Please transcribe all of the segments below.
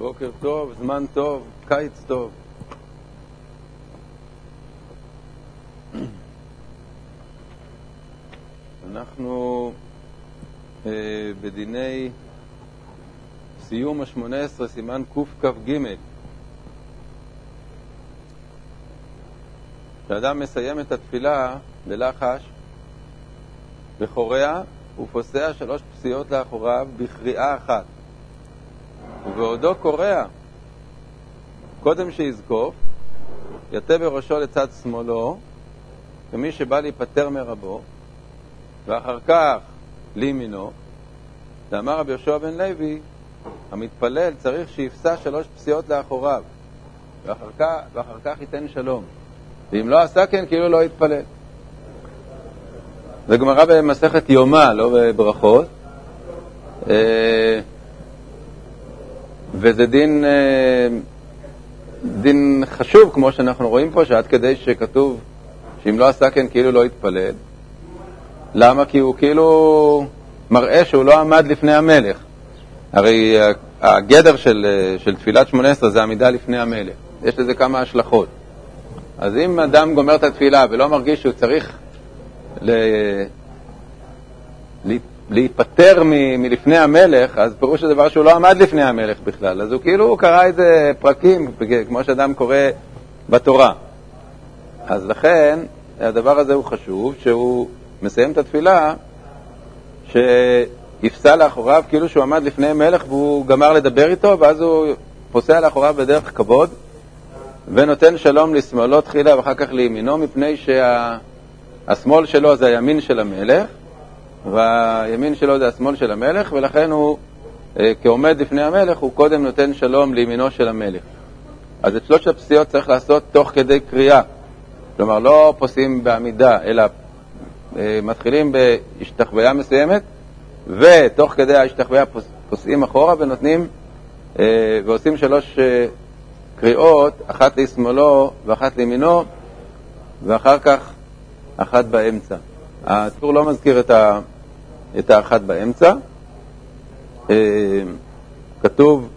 בוקר טוב, זמן טוב, קיץ טוב. אנחנו אה, בדיני סיום השמונה עשרה, סימן קכ"ג. כשאדם מסיים את התפילה בלחש וחורע, הוא פוסע שלוש פסיעות לאחוריו בקריאה אחת. ובעודו קורע, קודם שיזקוף, יטה בראשו לצד שמאלו, כמי שבא להיפטר מרבו, ואחר כך לימינו, ואמר רבי יהושע בן לוי, המתפלל צריך שיפסע שלוש פסיעות לאחוריו, ואחר כך, ואחר כך ייתן שלום. ואם לא עשה כן, כאילו לא יתפלל. זה גמרא במסכת יומא, לא בברכות. אה, וזה דין, אה, דין חשוב, כמו שאנחנו רואים פה, שעד כדי שכתוב שאם לא עשה כן, כאילו לא יתפלל. למה? כי הוא כאילו מראה שהוא לא עמד לפני המלך. הרי הגדר של, של תפילת שמונה עשרה זה עמידה לפני המלך. יש לזה כמה השלכות. אז אם אדם גומר את התפילה ולא מרגיש שהוא צריך ל... להיפטר מ... מלפני המלך, אז פירוש הדבר שהוא לא עמד לפני המלך בכלל. אז הוא כאילו קרא איזה פרקים, כמו שאדם קורא בתורה. אז לכן, הדבר הזה הוא חשוב, שהוא מסיים את התפילה, שיפסע לאחוריו כאילו שהוא עמד לפני מלך והוא גמר לדבר איתו, ואז הוא פוסע לאחוריו בדרך כבוד, ונותן שלום לשמאלו תחילה ואחר כך לימינו, מפני שהשמאל שה... שלו זה הימין של המלך, והימין שלו זה השמאל של המלך, ולכן הוא, אה, כעומד לפני המלך, הוא קודם נותן שלום לימינו של המלך. אז את שלושת הפסיעות צריך לעשות תוך כדי קריאה. כלומר, לא פוסעים בעמידה, אלא אה, מתחילים בהשתחוויה מסוימת, ותוך כדי ההשתחוויה פוסעים אחורה ונותנים, אה, ועושים שלוש קריאות, אחת לשמאלו ואחת לימינו, ואחר כך אחת באמצע. הטור לא מזכיר את, ה, את האחת באמצע. כתוב,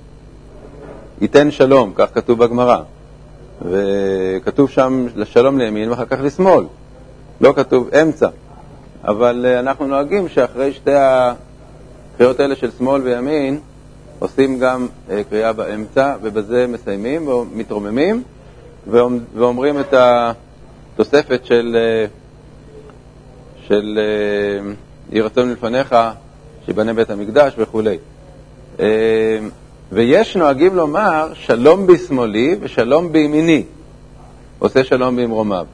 ייתן שלום, כך כתוב בגמרא. וכתוב שם לשלום לימין ואחר כך לשמאל. לא כתוב אמצע. אבל uh, אנחנו נוהגים שאחרי שתי הקריאות האלה של שמאל וימין, עושים גם uh, קריאה באמצע, ובזה מסיימים ומתרוממים, ואומרים את התוספת של, של יהי רצון מלפניך, שיבנה בית המקדש וכולי. Uh, ויש נוהגים לומר שלום בשמאלי ושלום בימיני, עושה שלום במרומיו.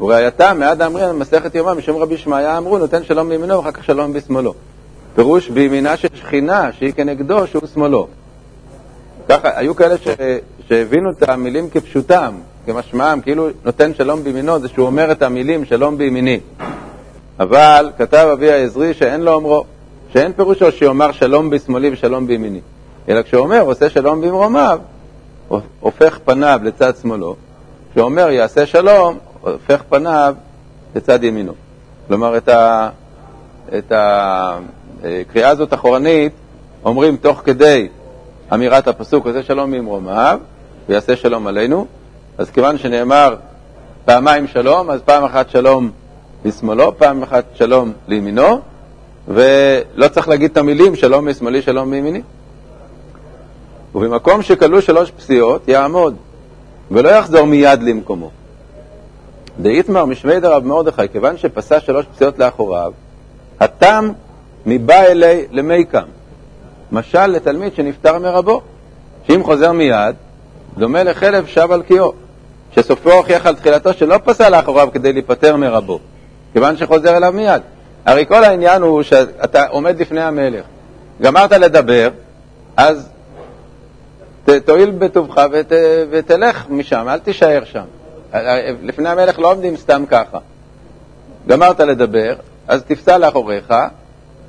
וראייתם, מעד האמרין, במסכת יומם, משום רבי שמעיה אמרו, נותן שלום בימינו ואחר כך שלום בשמאלו. פירוש בימינה של שכינה, שהיא כנגדו, שהוא שמאלו. ככה, היו כאלה ש, שהבינו את המילים כפשוטם, כמשמעם, כאילו נותן שלום בימינו, זה שהוא אומר את המילים שלום בימיני. אבל כתב אבי העזרי שאין לו אומרו, שאין פירושו שיאמר שלום בשמאלי ושלום בימיני. אלא כשאומר עושה שלום במרומיו, הופך פניו לצד שמאלו, כשאומר יעשה שלום, הופך פניו לצד ימינו. כלומר, את, ה, את הקריאה הזאת אחורנית אומרים תוך כדי אמירת הפסוק, עושה שלום ממרומיו ויעשה שלום עלינו. אז כיוון שנאמר פעמיים שלום, אז פעם אחת שלום לשמאלו, פעם אחת שלום לימינו, ולא צריך להגיד את המילים שלום משמאלי, שלום מימיני. ובמקום שכלו שלוש פסיעות, יעמוד, ולא יחזור מיד למקומו. דאיתמר משמי דרב מרדכי, כיוון שפסע שלוש פסיעות לאחוריו, התם מבא אלי למיקם. משל לתלמיד שנפטר מרבו, שאם חוזר מיד, דומה לחלב שב על קיאו, שסופו הוכיח על תחילתו שלא פסע לאחוריו כדי להיפטר מרבו, כיוון שחוזר אליו מיד. הרי כל העניין הוא שאתה עומד לפני המלך, גמרת לדבר, אז תואיל בטובך ות, ותלך משם, אל תישאר שם. לפני המלך לא עומדים סתם ככה. גמרת לדבר, אז תפסע לאחוריך,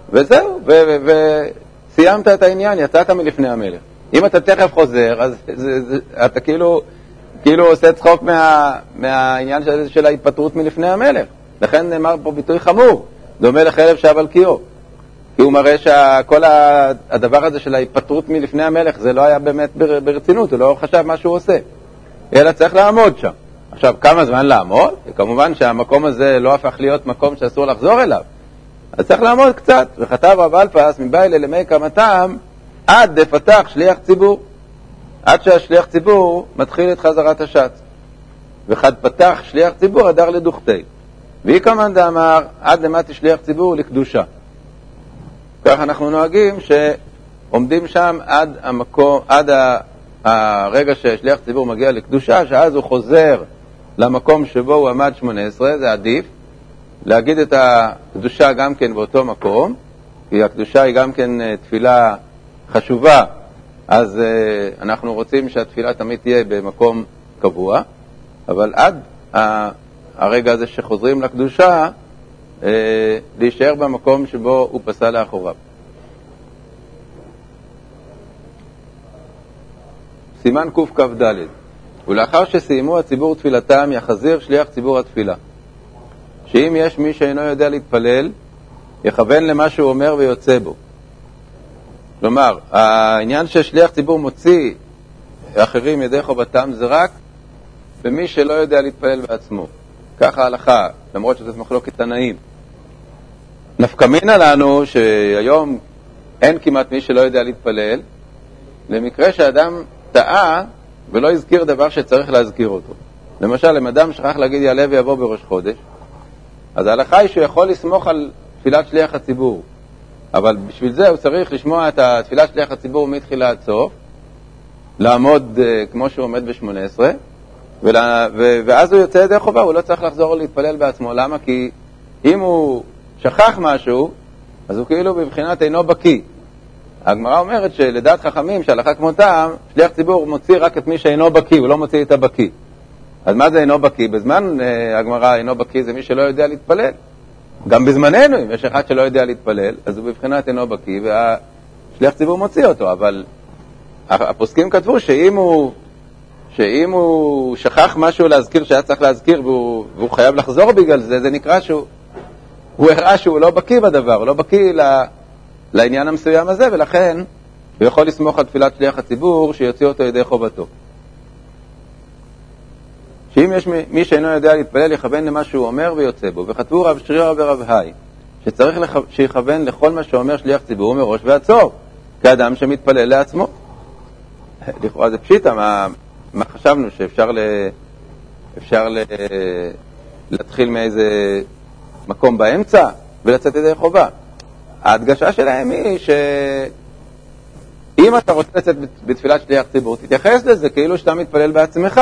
וזהו, וסיימת את העניין, יצאת מלפני המלך. אם אתה תכף חוזר, אז זה, זה, אתה כאילו, כאילו עושה צחוק מה, מהעניין של, של ההתפטרות מלפני המלך. לכן נאמר פה ביטוי חמור, דומה לחלב שב על קיאו. כי הוא מראה שכל הדבר הזה של ההיפטרות מלפני המלך, זה לא היה באמת ברצינות, הוא לא חשב מה שהוא עושה, אלא צריך לעמוד שם. עכשיו, כמה זמן לעמוד? כמובן שהמקום הזה לא הפך להיות מקום שאסור לחזור אליו. אז צריך לעמוד קצת. וכתב רב אלפס מביילה למי קמתם עד דפתח שליח ציבור. עד שהשליח ציבור מתחיל את חזרת השץ. וחד פתח שליח ציבור הדר לדוכתי. ואיכמן דאמר עד למטי שליח ציבור לקדושה. כך אנחנו נוהגים שעומדים שם עד, המקום, עד הרגע ששליח ציבור מגיע לקדושה, שאז הוא חוזר למקום שבו הוא עמד 18, זה עדיף, להגיד את הקדושה גם כן באותו מקום, כי הקדושה היא גם כן אה, תפילה חשובה, אז uh, אנחנו רוצים שהתפילה תמיד תהיה במקום קבוע, אבל עד הרגע הזה שחוזרים לקדושה, uh, להישאר במקום שבו הוא פסל לאחוריו. סימן קכ"ד ולאחר שסיימו הציבור תפילתם, יחזיר שליח ציבור התפילה. שאם יש מי שאינו יודע להתפלל, יכוון למה שהוא אומר ויוצא בו. כלומר, העניין ששליח ציבור מוציא אחרים ידי חובתם זה רק במי שלא יודע להתפלל בעצמו. ככה ההלכה, למרות שזאת מחלוקת תנאים. נפקא מינה לנו שהיום אין כמעט מי שלא יודע להתפלל, למקרה שאדם טעה ולא הזכיר דבר שצריך להזכיר אותו. למשל, אם אדם שכח להגיד יעלה ויבוא בראש חודש, אז ההלכה היא שהוא יכול לסמוך על תפילת שליח הציבור, אבל בשביל זה הוא צריך לשמוע את תפילת שליח הציבור מתחילה עד סוף, לעמוד uh, כמו שהוא עומד ב-18, ולה, ואז הוא יוצא ידי חובה, הוא לא צריך לחזור להתפלל בעצמו. למה? כי אם הוא שכח משהו, אז הוא כאילו בבחינת אינו בקיא. הגמרא אומרת שלדעת חכמים, שהלכה כמותם, שליח ציבור מוציא רק את מי שאינו בקיא, הוא לא מוציא את הבקיא. אז מה זה אינו בקיא? בזמן uh, הגמרא אינו בקיא זה מי שלא יודע להתפלל. גם בזמננו, אם יש אחד שלא יודע להתפלל, אז הוא בבחינת אינו בקיא, והשליח ציבור מוציא אותו, אבל הפוסקים כתבו שאם הוא, שאם הוא שכח משהו להזכיר שהיה צריך להזכיר והוא, והוא חייב לחזור בגלל זה, זה נקרא שהוא הראה שהוא לא בקיא בדבר, הוא לא בקיא לעניין המסוים הזה, ולכן הוא יכול לסמוך על תפילת שליח הציבור שיוציא אותו ידי חובתו. שאם יש מי שאינו יודע להתפלל, יכוון למה שהוא אומר ויוצא בו. וכתבו רב שרירא ורב היי, שצריך לח... שיכוון לכל מה שאומר שליח ציבור מראש ועצור, כאדם שמתפלל לעצמו. לכאורה זה פשיטא, מה, מה חשבנו, שאפשר ל... אפשר ל... להתחיל מאיזה מקום באמצע ולצאת ידי חובה. ההדגשה שלהם היא שאם אתה רוצה לצאת בתפילת שליח ציבור, תתייחס לזה כאילו שאתה מתפלל בעצמך.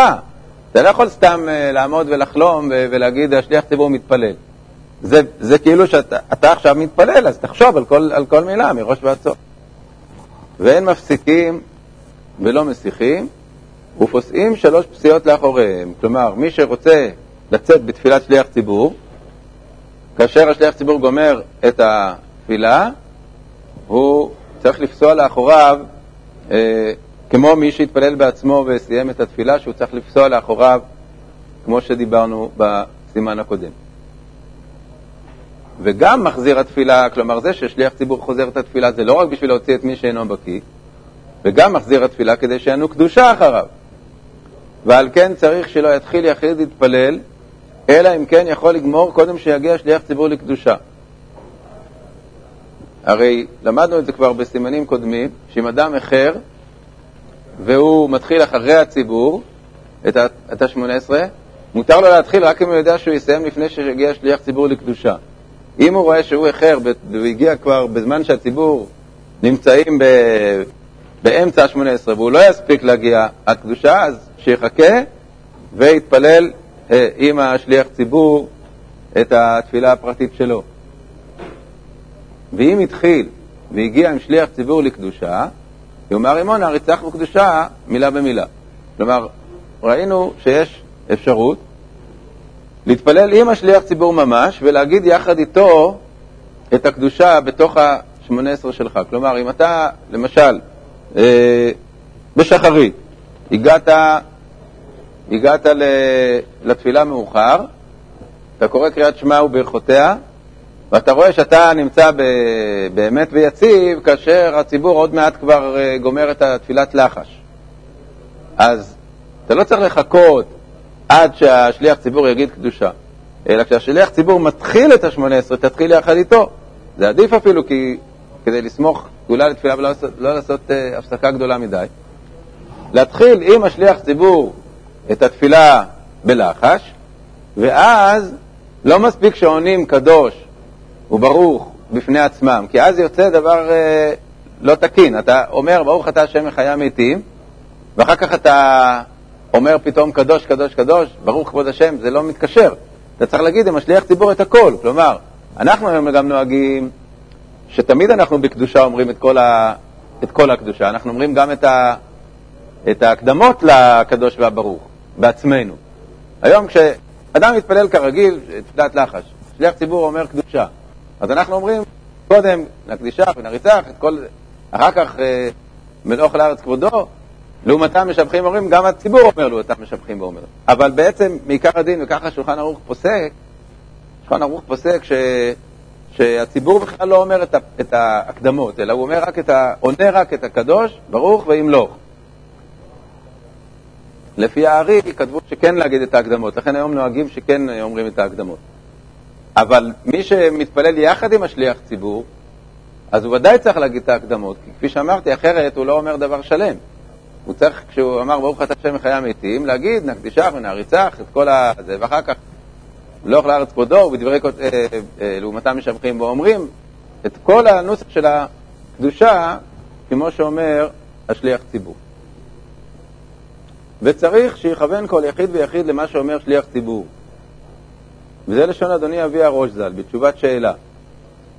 אתה לא יכול סתם uh, לעמוד ולחלום ולהגיד, השליח ציבור מתפלל. זה, זה כאילו שאתה עכשיו מתפלל, אז תחשוב על כל, על כל מילה, מראש ועד סוף. ואין מפסיקים ולא מסיחים, ופוסעים שלוש פסיעות לאחוריהם. כלומר, מי שרוצה לצאת בתפילת שליח ציבור, כאשר השליח ציבור גומר את התפילה, הוא צריך לפסוע לאחוריו אה, כמו מי שהתפלל בעצמו וסיים את התפילה, שהוא צריך לפסוע לאחוריו, כמו שדיברנו בסימן הקודם. וגם מחזיר התפילה, כלומר זה ששליח ציבור חוזר את התפילה, זה לא רק בשביל להוציא את מי שאינו בקיא, וגם מחזיר התפילה כדי שיענו קדושה אחריו. ועל כן צריך שלא יתחיל יחיד להתפלל, אלא אם כן יכול לגמור קודם שיגיע שליח ציבור לקדושה. הרי למדנו את זה כבר בסימנים קודמים, שאם אדם אחר והוא מתחיל אחרי הציבור, את ה-18, מותר לו להתחיל רק אם הוא יודע שהוא יסיים לפני שהגיע שליח ציבור לקדושה. אם הוא רואה שהוא איחר והוא הגיע כבר בזמן שהציבור נמצאים באמצע ה-18 והוא לא יספיק להגיע עד קדושה, אז שיחכה ויתפלל אה, עם השליח ציבור את התפילה הפרטית שלו. ואם התחיל והגיע עם שליח ציבור לקדושה, יאמר רימון הריצח בקדושה מילה במילה. כלומר, ראינו שיש אפשרות להתפלל עם השליח ציבור ממש ולהגיד יחד איתו את הקדושה בתוך ה-18 שלך. כלומר, אם אתה, למשל, בשחרית, הגעת, הגעת לתפילה מאוחר, אתה קורא קריאת שמע וברכותיה, ואתה רואה שאתה נמצא באמת ויציב, כאשר הציבור עוד מעט כבר אה, גומר את התפילת לחש. אז אתה לא צריך לחכות עד שהשליח ציבור יגיד קדושה, אלא כשהשליח ציבור מתחיל את השמונה עשרה, תתחיל יחד איתו. זה עדיף אפילו כי, כדי לסמוך גאולה לתפילה ולא לעשות, לא לעשות uh, הפסקה גדולה מדי. להתחיל עם השליח ציבור את התפילה בלחש, ואז לא מספיק שעונים קדוש וברוך בפני עצמם, כי אז יוצא דבר uh, לא תקין. אתה אומר, ברוך אתה השם מחיי המתים, ואחר כך אתה אומר פתאום קדוש, קדוש, קדוש, ברוך כבוד השם, זה לא מתקשר. אתה צריך להגיד עם השליח ציבור את הכל. כלומר, אנחנו היום גם נוהגים שתמיד אנחנו בקדושה אומרים את כל, ה, את כל הקדושה, אנחנו אומרים גם את, ה, את ההקדמות לקדוש והברוך בעצמנו. היום כשאדם מתפלל כרגיל, תפילת לחש, שליח ציבור אומר קדושה, אז אנחנו אומרים קודם נקדישה ונריצח את כל, אחר כך אה, מלוך לארץ כבודו, לעומתם משבחים ואומרים, גם הציבור אומר לעומתם משבחים ואומר. אבל בעצם, מעיקר הדין, וככה שולחן ערוך פוסק, שולחן ערוך פוסק ש... שהציבור בכלל לא אומר את, ה... את ההקדמות, אלא הוא אומר רק את ה... עונה רק את הקדוש, ברוך וימלוך. לפי הארי כתבו שכן להגיד את ההקדמות, לכן היום נוהגים שכן אומרים את ההקדמות. אבל מי שמתפלל יחד עם השליח ציבור, אז הוא ודאי צריך להגיד את ההקדמות, כי כפי שאמרתי, אחרת הוא לא אומר דבר שלם. הוא צריך, כשהוא אמר ברוך אתה השם מחיי המתים, להגיד נקדישך ונעריצך את כל הזה, ואחר כך לא לארץ כבודו ובדברי אה, אה, לעומתם משבחים ואומרים את כל הנוסח של הקדושה, כמו שאומר השליח ציבור. וצריך שיכוון כל יחיד ויחיד למה שאומר שליח ציבור. וזה לשון אדוני אבי הראש ז"ל, בתשובת שאלה.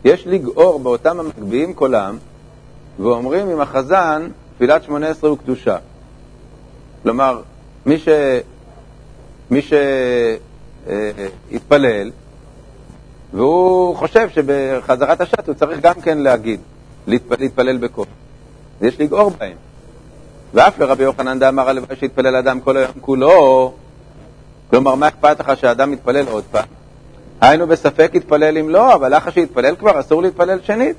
יש לגאור באותם המגביהים קולם, ואומרים עם החזן תפילת שמונה עשרה הוא קדושה. כלומר, מי, ש... מי שהתפלל, אה, והוא חושב שבחזרת השעת הוא צריך גם כן להגיד, להתפלל, בקול. יש לגאור בהם. ואף לרבי יוחנן דאמר הלוואי שיתפלל אדם כל היום כולו, כלומר, מה אכפת לך שאדם יתפלל עוד פעם? היינו בספק יתפלל אם לא, אבל אחרי שיתפלל כבר אסור להתפלל שנית.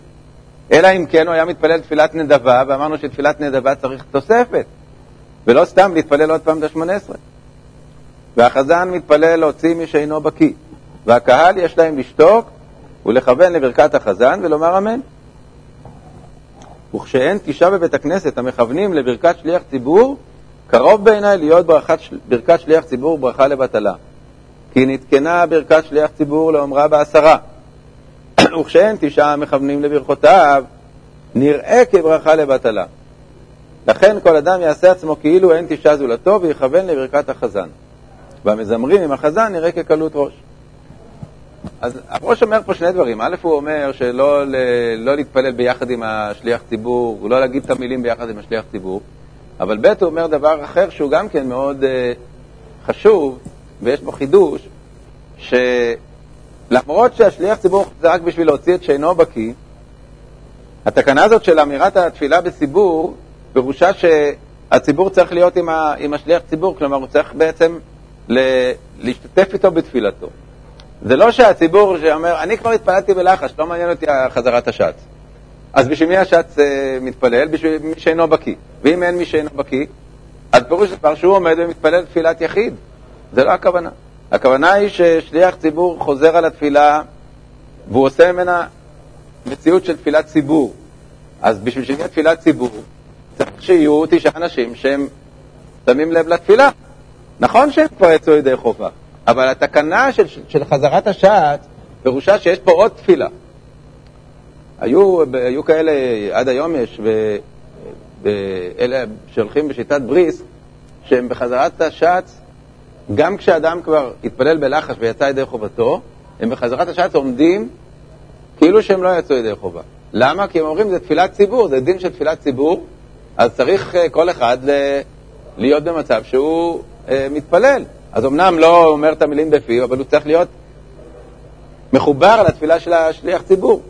אלא אם כן הוא היה מתפלל תפילת נדבה, ואמרנו שתפילת נדבה צריך תוספת, ולא סתם להתפלל עוד פעם את השמונה עשרה. והחזן מתפלל להוציא מי שאינו בקיא, והקהל יש להם לשתוק ולכוון לברכת החזן ולומר אמן. וכשאין תשעה בבית הכנסת המכוונים לברכת שליח ציבור, קרוב בעיניי להיות ברכת, ברכת שליח ציבור ברכה לבטלה. כי נתקנה ברכת שליח ציבור לאומרה בעשרה. וכשאין תשעה מכוונים לברכותיו, נראה כברכה לבטלה. לכן כל אדם יעשה עצמו כאילו אין תשעה זולתו ויכוון לברכת החזן. והמזמרים עם החזן נראה כקלות ראש. אז הראש אומר פה שני דברים. א', הוא אומר שלא לא להתפלל ביחד עם השליח ציבור, לא להגיד את המילים ביחד עם השליח ציבור, אבל ב', הוא אומר דבר אחר שהוא גם כן מאוד uh, חשוב, ויש בו חידוש, ש... למרות שהשליח ציבור זה רק בשביל להוציא את שאינו בקיא, התקנה הזאת של אמירת התפילה בציבור, פירושה שהציבור צריך להיות עם, ה, עם השליח ציבור, כלומר הוא צריך בעצם להשתתף איתו בתפילתו. זה לא שהציבור שאומר, אני כבר התפללתי בלחש, לא מעניין אותי חזרת השץ. אז בשביל מי השץ אה, מתפלל? בשביל מי שאינו בקיא. ואם אין מי שאינו בקיא, אז פירוש דבר שהוא עומד ומתפלל תפילת יחיד. זה לא הכוונה. הכוונה היא ששליח ציבור חוזר על התפילה והוא עושה ממנה מציאות של תפילת ציבור. אז בשביל שנהיה תפילת ציבור, צריך שיהיו תשעה אנשים שהם שמים לב לתפילה. נכון שהם כבר יצאו ידי חובה, אבל התקנה של, של חזרת השעת פירושה שיש פה עוד תפילה. היו, היו כאלה, עד היום יש, ואלה שהולכים בשיטת בריס, שהם בחזרת השעת גם כשאדם כבר התפלל בלחש ויצא ידי חובתו, הם בחזרת השעת עומדים כאילו שהם לא יצאו ידי חובה. למה? כי הם אומרים זה תפילת ציבור, זה דין של תפילת ציבור, אז צריך אה, כל אחד להיות במצב שהוא אה, מתפלל. אז אמנם לא אומר את המילים בפיו, אבל הוא צריך להיות מחובר לתפילה של השליח ציבור.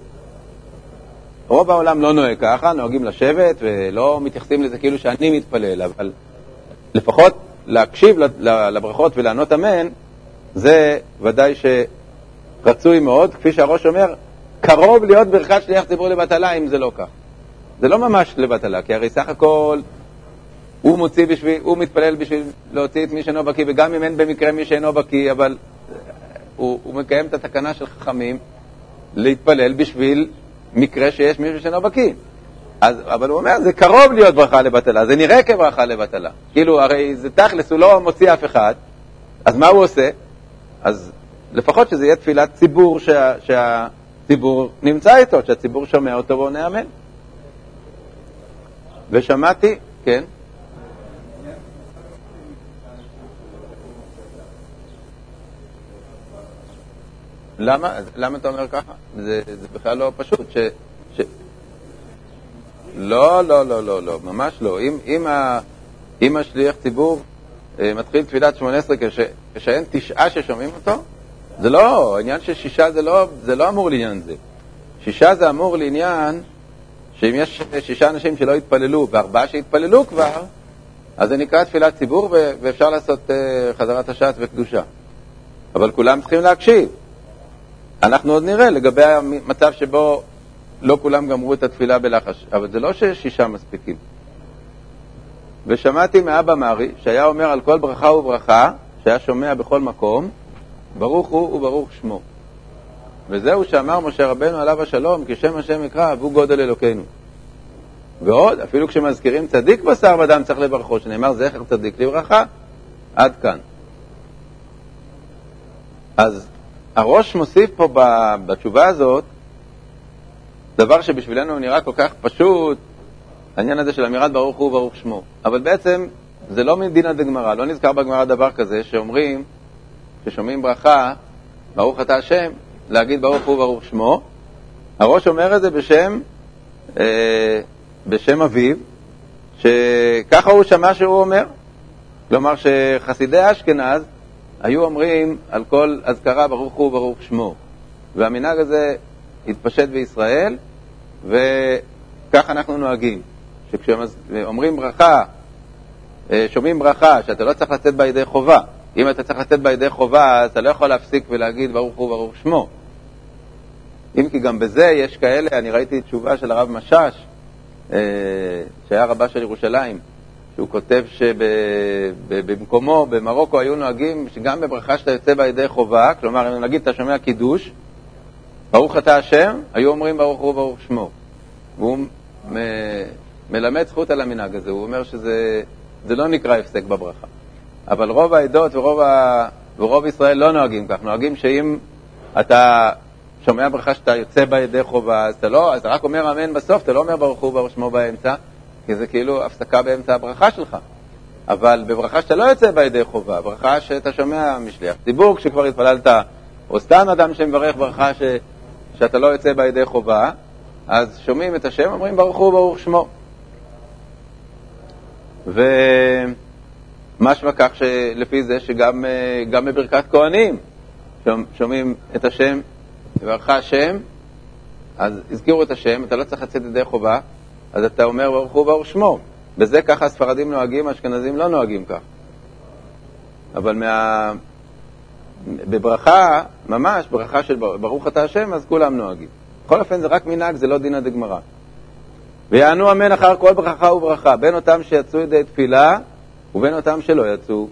רוב העולם לא נוהג ככה, נוהגים לשבת ולא מתייחסים לזה כאילו שאני מתפלל, אבל לפחות להקשיב לברכות ולענות אמן, זה ודאי שרצוי מאוד. כפי שהראש אומר, קרוב להיות ברכת שליח ציבור לבטלה אם זה לא כך. זה לא ממש לבטלה, כי הרי סך הכל הוא מוציא בשביל, הוא מתפלל בשביל להוציא את מי שאינו בקיא, וגם אם אין במקרה מי שאינו בקיא, אבל הוא, הוא מקיים את התקנה של חכמים להתפלל בשביל מקרה שיש מישהו שאינו בקיא. אז, אבל הוא אומר, זה קרוב להיות ברכה לבטלה, זה נראה כברכה לבטלה. כאילו, הרי זה תכלס, הוא לא מוציא אף אחד, אז מה הוא עושה? אז לפחות שזה יהיה תפילת ציבור שה, שהציבור נמצא איתו, שהציבור שומע אותו ועונה אמן. ושמעתי, כן? למה, למה אתה אומר ככה? זה, זה בכלל לא פשוט. ש, ש... לא, לא, לא, לא, לא, ממש לא. אם, אם, ה, אם השליח ציבור אה, מתחיל תפילת שמונה עשרה כש, כשאין תשעה ששומעים אותו, זה לא, העניין של שישה זה לא, זה לא אמור לעניין זה. שישה זה אמור לעניין שאם יש שישה אנשים שלא התפללו וארבעה שהתפללו כבר, אז זה נקרא תפילת ציבור ואפשר לעשות uh, חזרת השעת וקדושה. אבל כולם צריכים להקשיב. אנחנו עוד נראה לגבי המצב שבו לא כולם גמרו את התפילה בלחש, אבל זה לא ששישה מספיקים. ושמעתי מאבא מרי, שהיה אומר על כל ברכה וברכה, שהיה שומע בכל מקום, ברוך הוא וברוך שמו. וזהו שאמר משה רבנו עליו השלום, כי שם השם יקרא, והוא גודל אלוקינו. ועוד, אפילו כשמזכירים צדיק בשר ודם צריך לברכו, שנאמר זכר צדיק לברכה, עד כאן. אז הראש מוסיף פה בתשובה הזאת דבר שבשבילנו נראה כל כך פשוט, העניין הזה של אמירת ברוך הוא וברוך שמו. אבל בעצם זה לא מדינא דגמרא, לא נזכר בגמרא דבר כזה שאומרים, כששומעים ברכה, ברוך אתה השם, להגיד ברוך הוא וברוך שמו. הראש אומר את זה בשם, אה, בשם אביו, שככה הוא שמע שהוא אומר. כלומר שחסידי אשכנז היו אומרים על כל אזכרה ברוך הוא וברוך שמו. והמנהג הזה התפשט בישראל, וכך אנחנו נוהגים. שכשאומרים ברכה, אה, שומעים ברכה, שאתה לא צריך לצאת בה ידי חובה. אם אתה צריך לצאת בה ידי חובה, אתה לא יכול להפסיק ולהגיד ברוך הוא וברוך שמו. אם כי גם בזה יש כאלה, אני ראיתי תשובה של הרב משאש, אה, שהיה רבה של ירושלים, שהוא כותב שבמקומו, במרוקו, היו נוהגים שגם בברכה שאתה יוצא בה ידי חובה, כלומר, נגיד אתה שומע קידוש, ברוך אתה השם, היו אומרים ברוך הוא וברוך שמו. והוא מלמד זכות על המנהג הזה, הוא אומר שזה לא נקרא הפסק בברכה. אבל רוב העדות ורוב, ה... ורוב ישראל לא נוהגים כך, נוהגים שאם אתה שומע ברכה שאתה יוצא בה ידי חובה, אז אתה לא, אז אתה רק אומר אמן בסוף, אתה לא אומר ברוך הוא וברוך שמו באמצע, כי זה כאילו הפסקה באמצע הברכה שלך. אבל בברכה שאתה לא יוצא בה ידי חובה, ברכה שאתה שומע משליח ציבור כשכבר התפללת, או סתם אדם שמברך ברכה ש... שאתה לא יוצא בה ידי חובה, אז שומעים את השם, אומרים ברוך הוא וברוך שמו. ומשמע כך שלפי זה שגם בברכת כהנים שומעים את השם, בברכה השם, אז הזכירו את השם, אתה לא צריך לצאת ידי חובה, אז אתה אומר ברוך הוא ברוך שמו. בזה ככה הספרדים נוהגים, האשכנזים לא נוהגים כך. אבל מה... בברכה, ממש, ברכה של ברוך אתה השם, אז כולם נוהגים. בכל אופן זה רק מנהג, זה לא דינא דגמרא. ויענו אמן אחר כל ברכה וברכה, בין אותם שיצאו ידי תפילה ובין אותם שלא יצאו.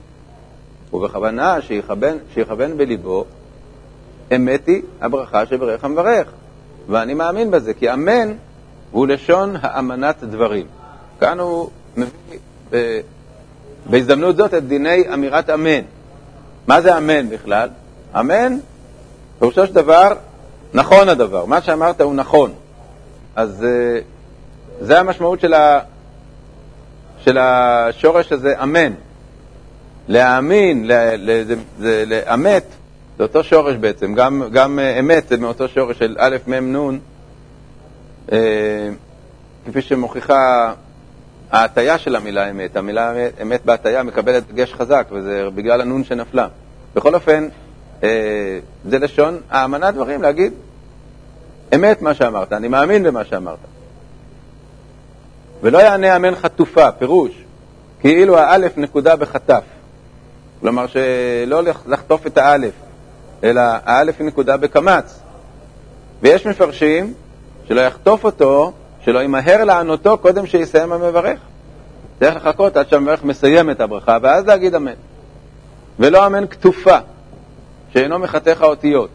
ובכוונה שיכוון, שיכוון בליבו, אמת היא הברכה שברך המברך. ואני מאמין בזה, כי אמן הוא לשון האמנת דברים. כאן הוא מביא בהזדמנות זאת את דיני אמירת אמן. מה זה אמן בכלל? אמן, פירושו של דבר, נכון הדבר. מה שאמרת הוא נכון. אז uh, זה המשמעות של, ה, של השורש הזה, אמן. להאמין, לאמת, זה אותו שורש בעצם. גם, גם uh, אמת זה מאותו שורש של א', מ', נ', כפי שמוכיחה ההטייה של המילה אמת. המילה אמת בהטייה מקבלת דגש חזק, וזה בגלל הנון שנפלה. בכל אופן, אה, זה לשון האמנת דברים, להגיד אמת מה שאמרת, אני מאמין במה שאמרת. ולא יענה אמן חטופה, פירוש, כאילו האלף נקודה בחטף. כלומר, שלא לחטוף את האלף, אלא האלף היא נקודה בקמץ. ויש מפרשים שלא יחטוף אותו, שלא ימהר לענותו קודם שיסיים המברך. צריך לחכות עד שהמברך מסיים את הברכה, ואז להגיד אמן. ולא אמן כתופה, שאינו מחתך האותיות.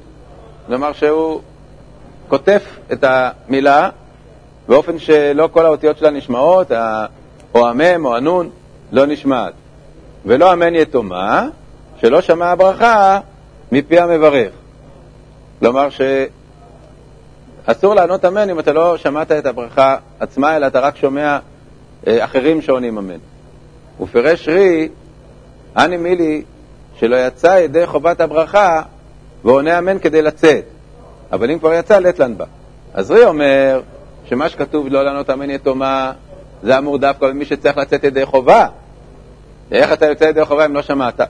כלומר שהוא כותף את המילה באופן שלא כל האותיות שלה נשמעות, או המם או הנון לא נשמעת. ולא אמן יתומה, שלא שמע הברכה מפי המברך. כלומר שאסור לענות אמן אם אתה לא שמעת את הברכה עצמה, אלא אתה רק שומע אה, אחרים שעונים אמן. ופירש רי, אני מילי, שלא יצא ידי חובת הברכה ועונה אמן כדי לצאת. אבל אם כבר יצא, לטלן בה. אז רי אומר שמה שכתוב לא לענות אמן יתומה, זה אמור דווקא למי שצריך לצאת ידי חובה. איך אתה יוצא ידי חובה אם לא שמעת?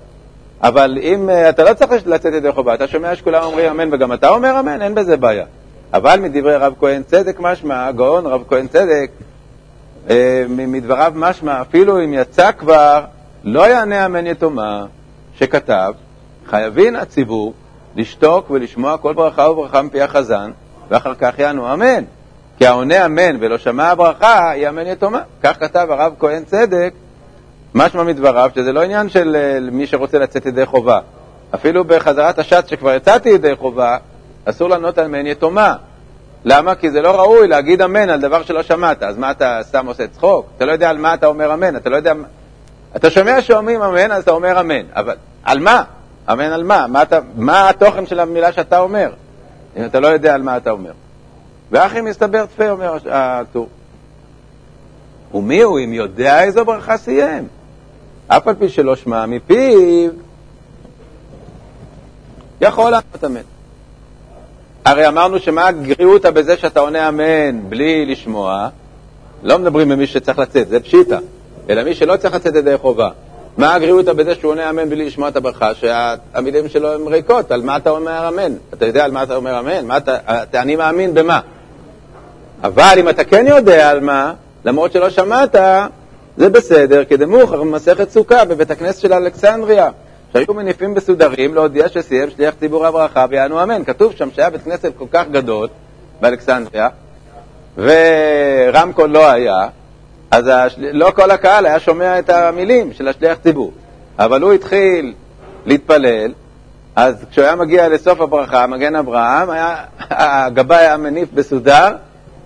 אבל אם uh, אתה לא צריך לצאת ידי חובה, אתה שומע שכולם אומרים אמן וגם אתה אומר אמן, אין בזה בעיה. אבל מדברי רב כהן צדק משמע, הגאון רב כהן צדק, uh, מדבריו משמע, אפילו אם יצא כבר, לא יענה אמן יתומה, שכתב, חייבים הציבור לשתוק ולשמוע כל ברכה וברכה מפי החזן, ואחר כך יענו אמן. כי העונה אמן ולא שמע הברכה, היא אמן יתומה. כך כתב הרב כהן צדק, משמע מדבריו, שזה לא עניין של אה, מי שרוצה לצאת ידי חובה. אפילו בחזרת השץ שכבר יצאתי ידי חובה, אסור לענות אמן יתומה. למה? כי זה לא ראוי להגיד אמן על דבר שלא שמעת. אז מה אתה סתם עושה צחוק? אתה לא יודע על מה אתה אומר אמן, אתה לא יודע... אתה שומע שאומרים אמן, אז אתה אומר אמן. אבל על מה? אמן על מה? מה, אתה, מה התוכן של המילה שאתה אומר, אם אתה לא יודע על מה אתה אומר? ואחי מסתבר תפה, אומר הטור. ומי הוא אם יודע איזו ברכה סיים? אף על פי שלא שמע מפיו, יכול לענות אמן. הרי אמרנו שמה הגריעותא בזה שאתה עונה אמן בלי לשמוע? לא מדברים במי שצריך לצאת, זה פשיטא, אלא מי שלא צריך לצאת ידי חובה. מה הגריעותא בזה שהוא עונה אמן בלי לשמוע את הברכה, שהמילים שלו הן ריקות, על מה אתה אומר אמן? אתה יודע על מה אתה אומר אמן? מה אתה, אתה, אני מאמין במה? אבל אם אתה כן יודע על מה, למרות שלא שמעת, זה בסדר, כדמוכר במסכת סוכה בבית הכנסת של אלכסנדריה, שהיו מניפים בסודרים להודיע שסיים שליח ציבור הברכה ויענו אמן. כתוב שם שהיה בית כנסת כל כך גדול באלכסנדריה, ורמקול לא היה, אז השל... לא כל הקהל היה שומע את המילים של השליח ציבור. אבל הוא התחיל להתפלל, אז כשהוא היה מגיע לסוף הברכה, מגן אברהם, היה, הגבאי היה מניף בסודר,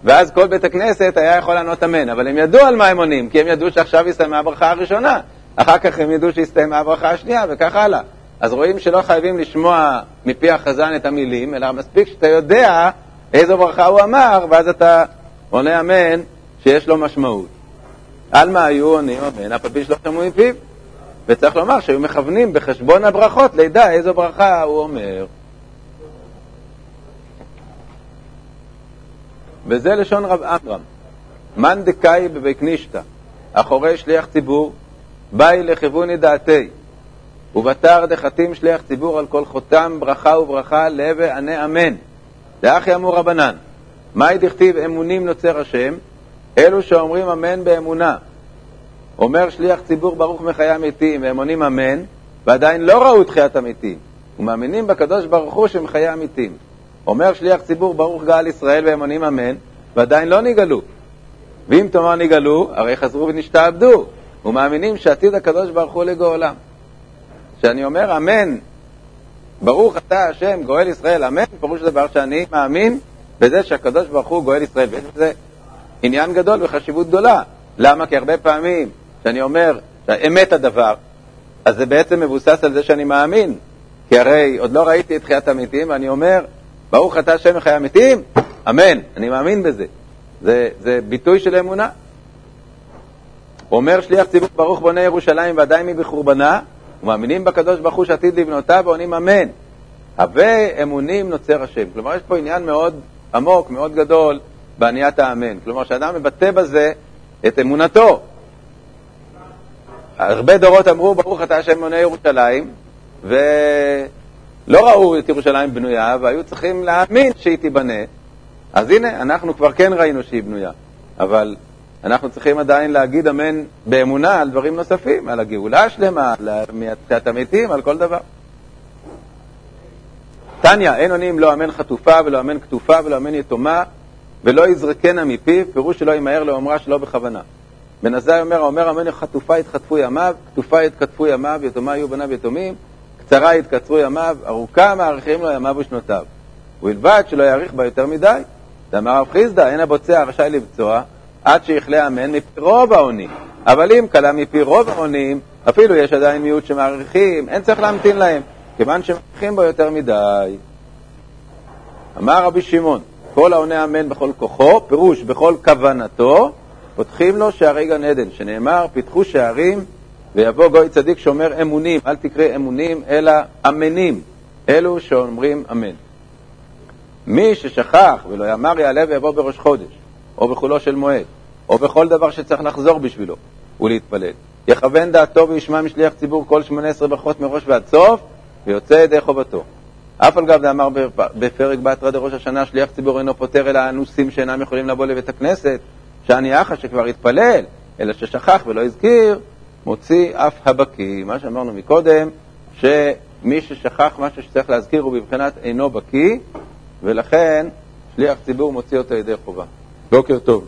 ואז כל בית הכנסת היה יכול לענות אמן. אבל הם ידעו על מה הם עונים, כי הם ידעו שעכשיו הסתיימה הברכה הראשונה. אחר כך הם ידעו שהסתיימה הברכה השנייה, וכך הלאה. אז רואים שלא חייבים לשמוע מפי החזן את המילים, אלא מספיק שאתה יודע איזו ברכה הוא אמר, ואז אתה עונה אמן שיש לו משמעות. על מה היו עונים אמן, אף על פי שלא שמעו מפיו. וצריך לומר שהיו מכוונים בחשבון הברכות לידע איזו ברכה הוא אומר. וזה לשון רב עמרם. מאן דקאי בבית נישתא, אחורי שליח ציבור, באי לכיווני דעתי, ובתר דחתים שליח ציבור על כל חותם ברכה וברכה להווה ענה אמן. דאחי אמור רבנן, מאי דכתיב אמונים נוצר השם, אלו שאומרים אמן באמונה. אומר שליח ציבור ברוך מחיי המתים, והם עונים אמן, ועדיין לא ראו תחיית המתים, ומאמינים בקדוש ברוך הוא שהם חיי המתים. אומר שליח ציבור ברוך גאל ישראל והם עונים אמן, ועדיין לא נגאלו. ואם תאמר נגאלו, הרי חזרו ונשתעבדו, ומאמינים שעתיד הקדוש ברוך הוא לגאולם. כשאני אומר אמן, ברוך אתה השם גואל ישראל, אמן, פירוש דבר שאני מאמין בזה שהקדוש ברוך הוא גואל ישראל, ויש בזה עניין גדול וחשיבות גדולה. למה? כי הרבה פעמים כשאני אומר אמת הדבר, אז זה בעצם מבוסס על זה שאני מאמין. כי הרי עוד לא ראיתי את תחיית המתים, ואני אומר, ברוך אתה השם מחיי המתים, אמן, אני מאמין בזה. זה, זה ביטוי של אמונה. אומר שליח ציבור ברוך בונה ירושלים ועדיין מי בחורבנה, ומאמינים בקדוש ברוך הוא שעתיד לבנותה ועונים אמן. הווה אמונים נוצר השם. כלומר, יש פה עניין מאוד עמוק, מאוד גדול, בעניית האמן. כלומר, שאדם מבטא בזה את אמונתו. הרבה דורות אמרו, ברוך אתה השם מונה ירושלים, ולא ראו את ירושלים בנויה, והיו צריכים להאמין שהיא תיבנה. אז הנה, אנחנו כבר כן ראינו שהיא בנויה, אבל אנחנו צריכים עדיין להגיד אמן באמונה על דברים נוספים, על הגאולה השלמה, על תחיית המתים, על כל דבר. תניא, אין עונים לא אמן חטופה ולא אמן כתופה ולא אמן יתומה ולא יזרקנה מפיו, פירוש שלא ימהר לאומרה שלא בכוונה. בן עזאי אומר, האומר אמן חטופה יתחטפו ימיו, כתופה יתכתפו ימיו, יתומה יהיו בניו יתומים, קצרה יתקצרו ימיו, ארוכה מאריכים לו ימיו ושנותיו. ובלבד שלא יאריך בה יותר מדי. דאמר רב חיסדא, אין הבוצע רשאי לבצוע עד שיכלה אמן מפי רוב העונים. אבל אם כלה מפי רוב העונים, אפילו יש עדיין מיעוט שמעריכים, אין צריך להמתין להם, כיוון שמעריכים בו יותר מדי. אמר רבי שמעון, כל העונה אמן בכל כוחו, פירוש בכל כוונתו, פותחים לו שערי גן עדן, שנאמר, פיתחו שערים ויבוא גוי צדיק שאומר אמונים, אל תקרא אמונים, אלא אמנים, אלו שאומרים אמן. מי ששכח ולא יאמר יעלה ויבוא בראש חודש, או בחולו של מועד, או בכל דבר שצריך לחזור בשבילו ולהתפלל, יכוון דעתו וישמע משליח ציבור כל שמונה עשרה ברכות מראש ועד סוף, ויוצא ידי חובתו. אף על גב דאמר בפרק בתרא דראש השנה, שליח ציבור אינו פוטר אלא אנוסים שאינם יכולים לבוא לבית הכנסת, שאני אחא שכבר התפלל, אלא ששכח ולא הזכיר, מוציא אף הבקיא. מה שאמרנו מקודם, שמי ששכח משהו שצריך להזכיר הוא בבחינת אינו בקיא, ולכן שליח ציבור מוציא אותו ידי חובה. בוקר טוב.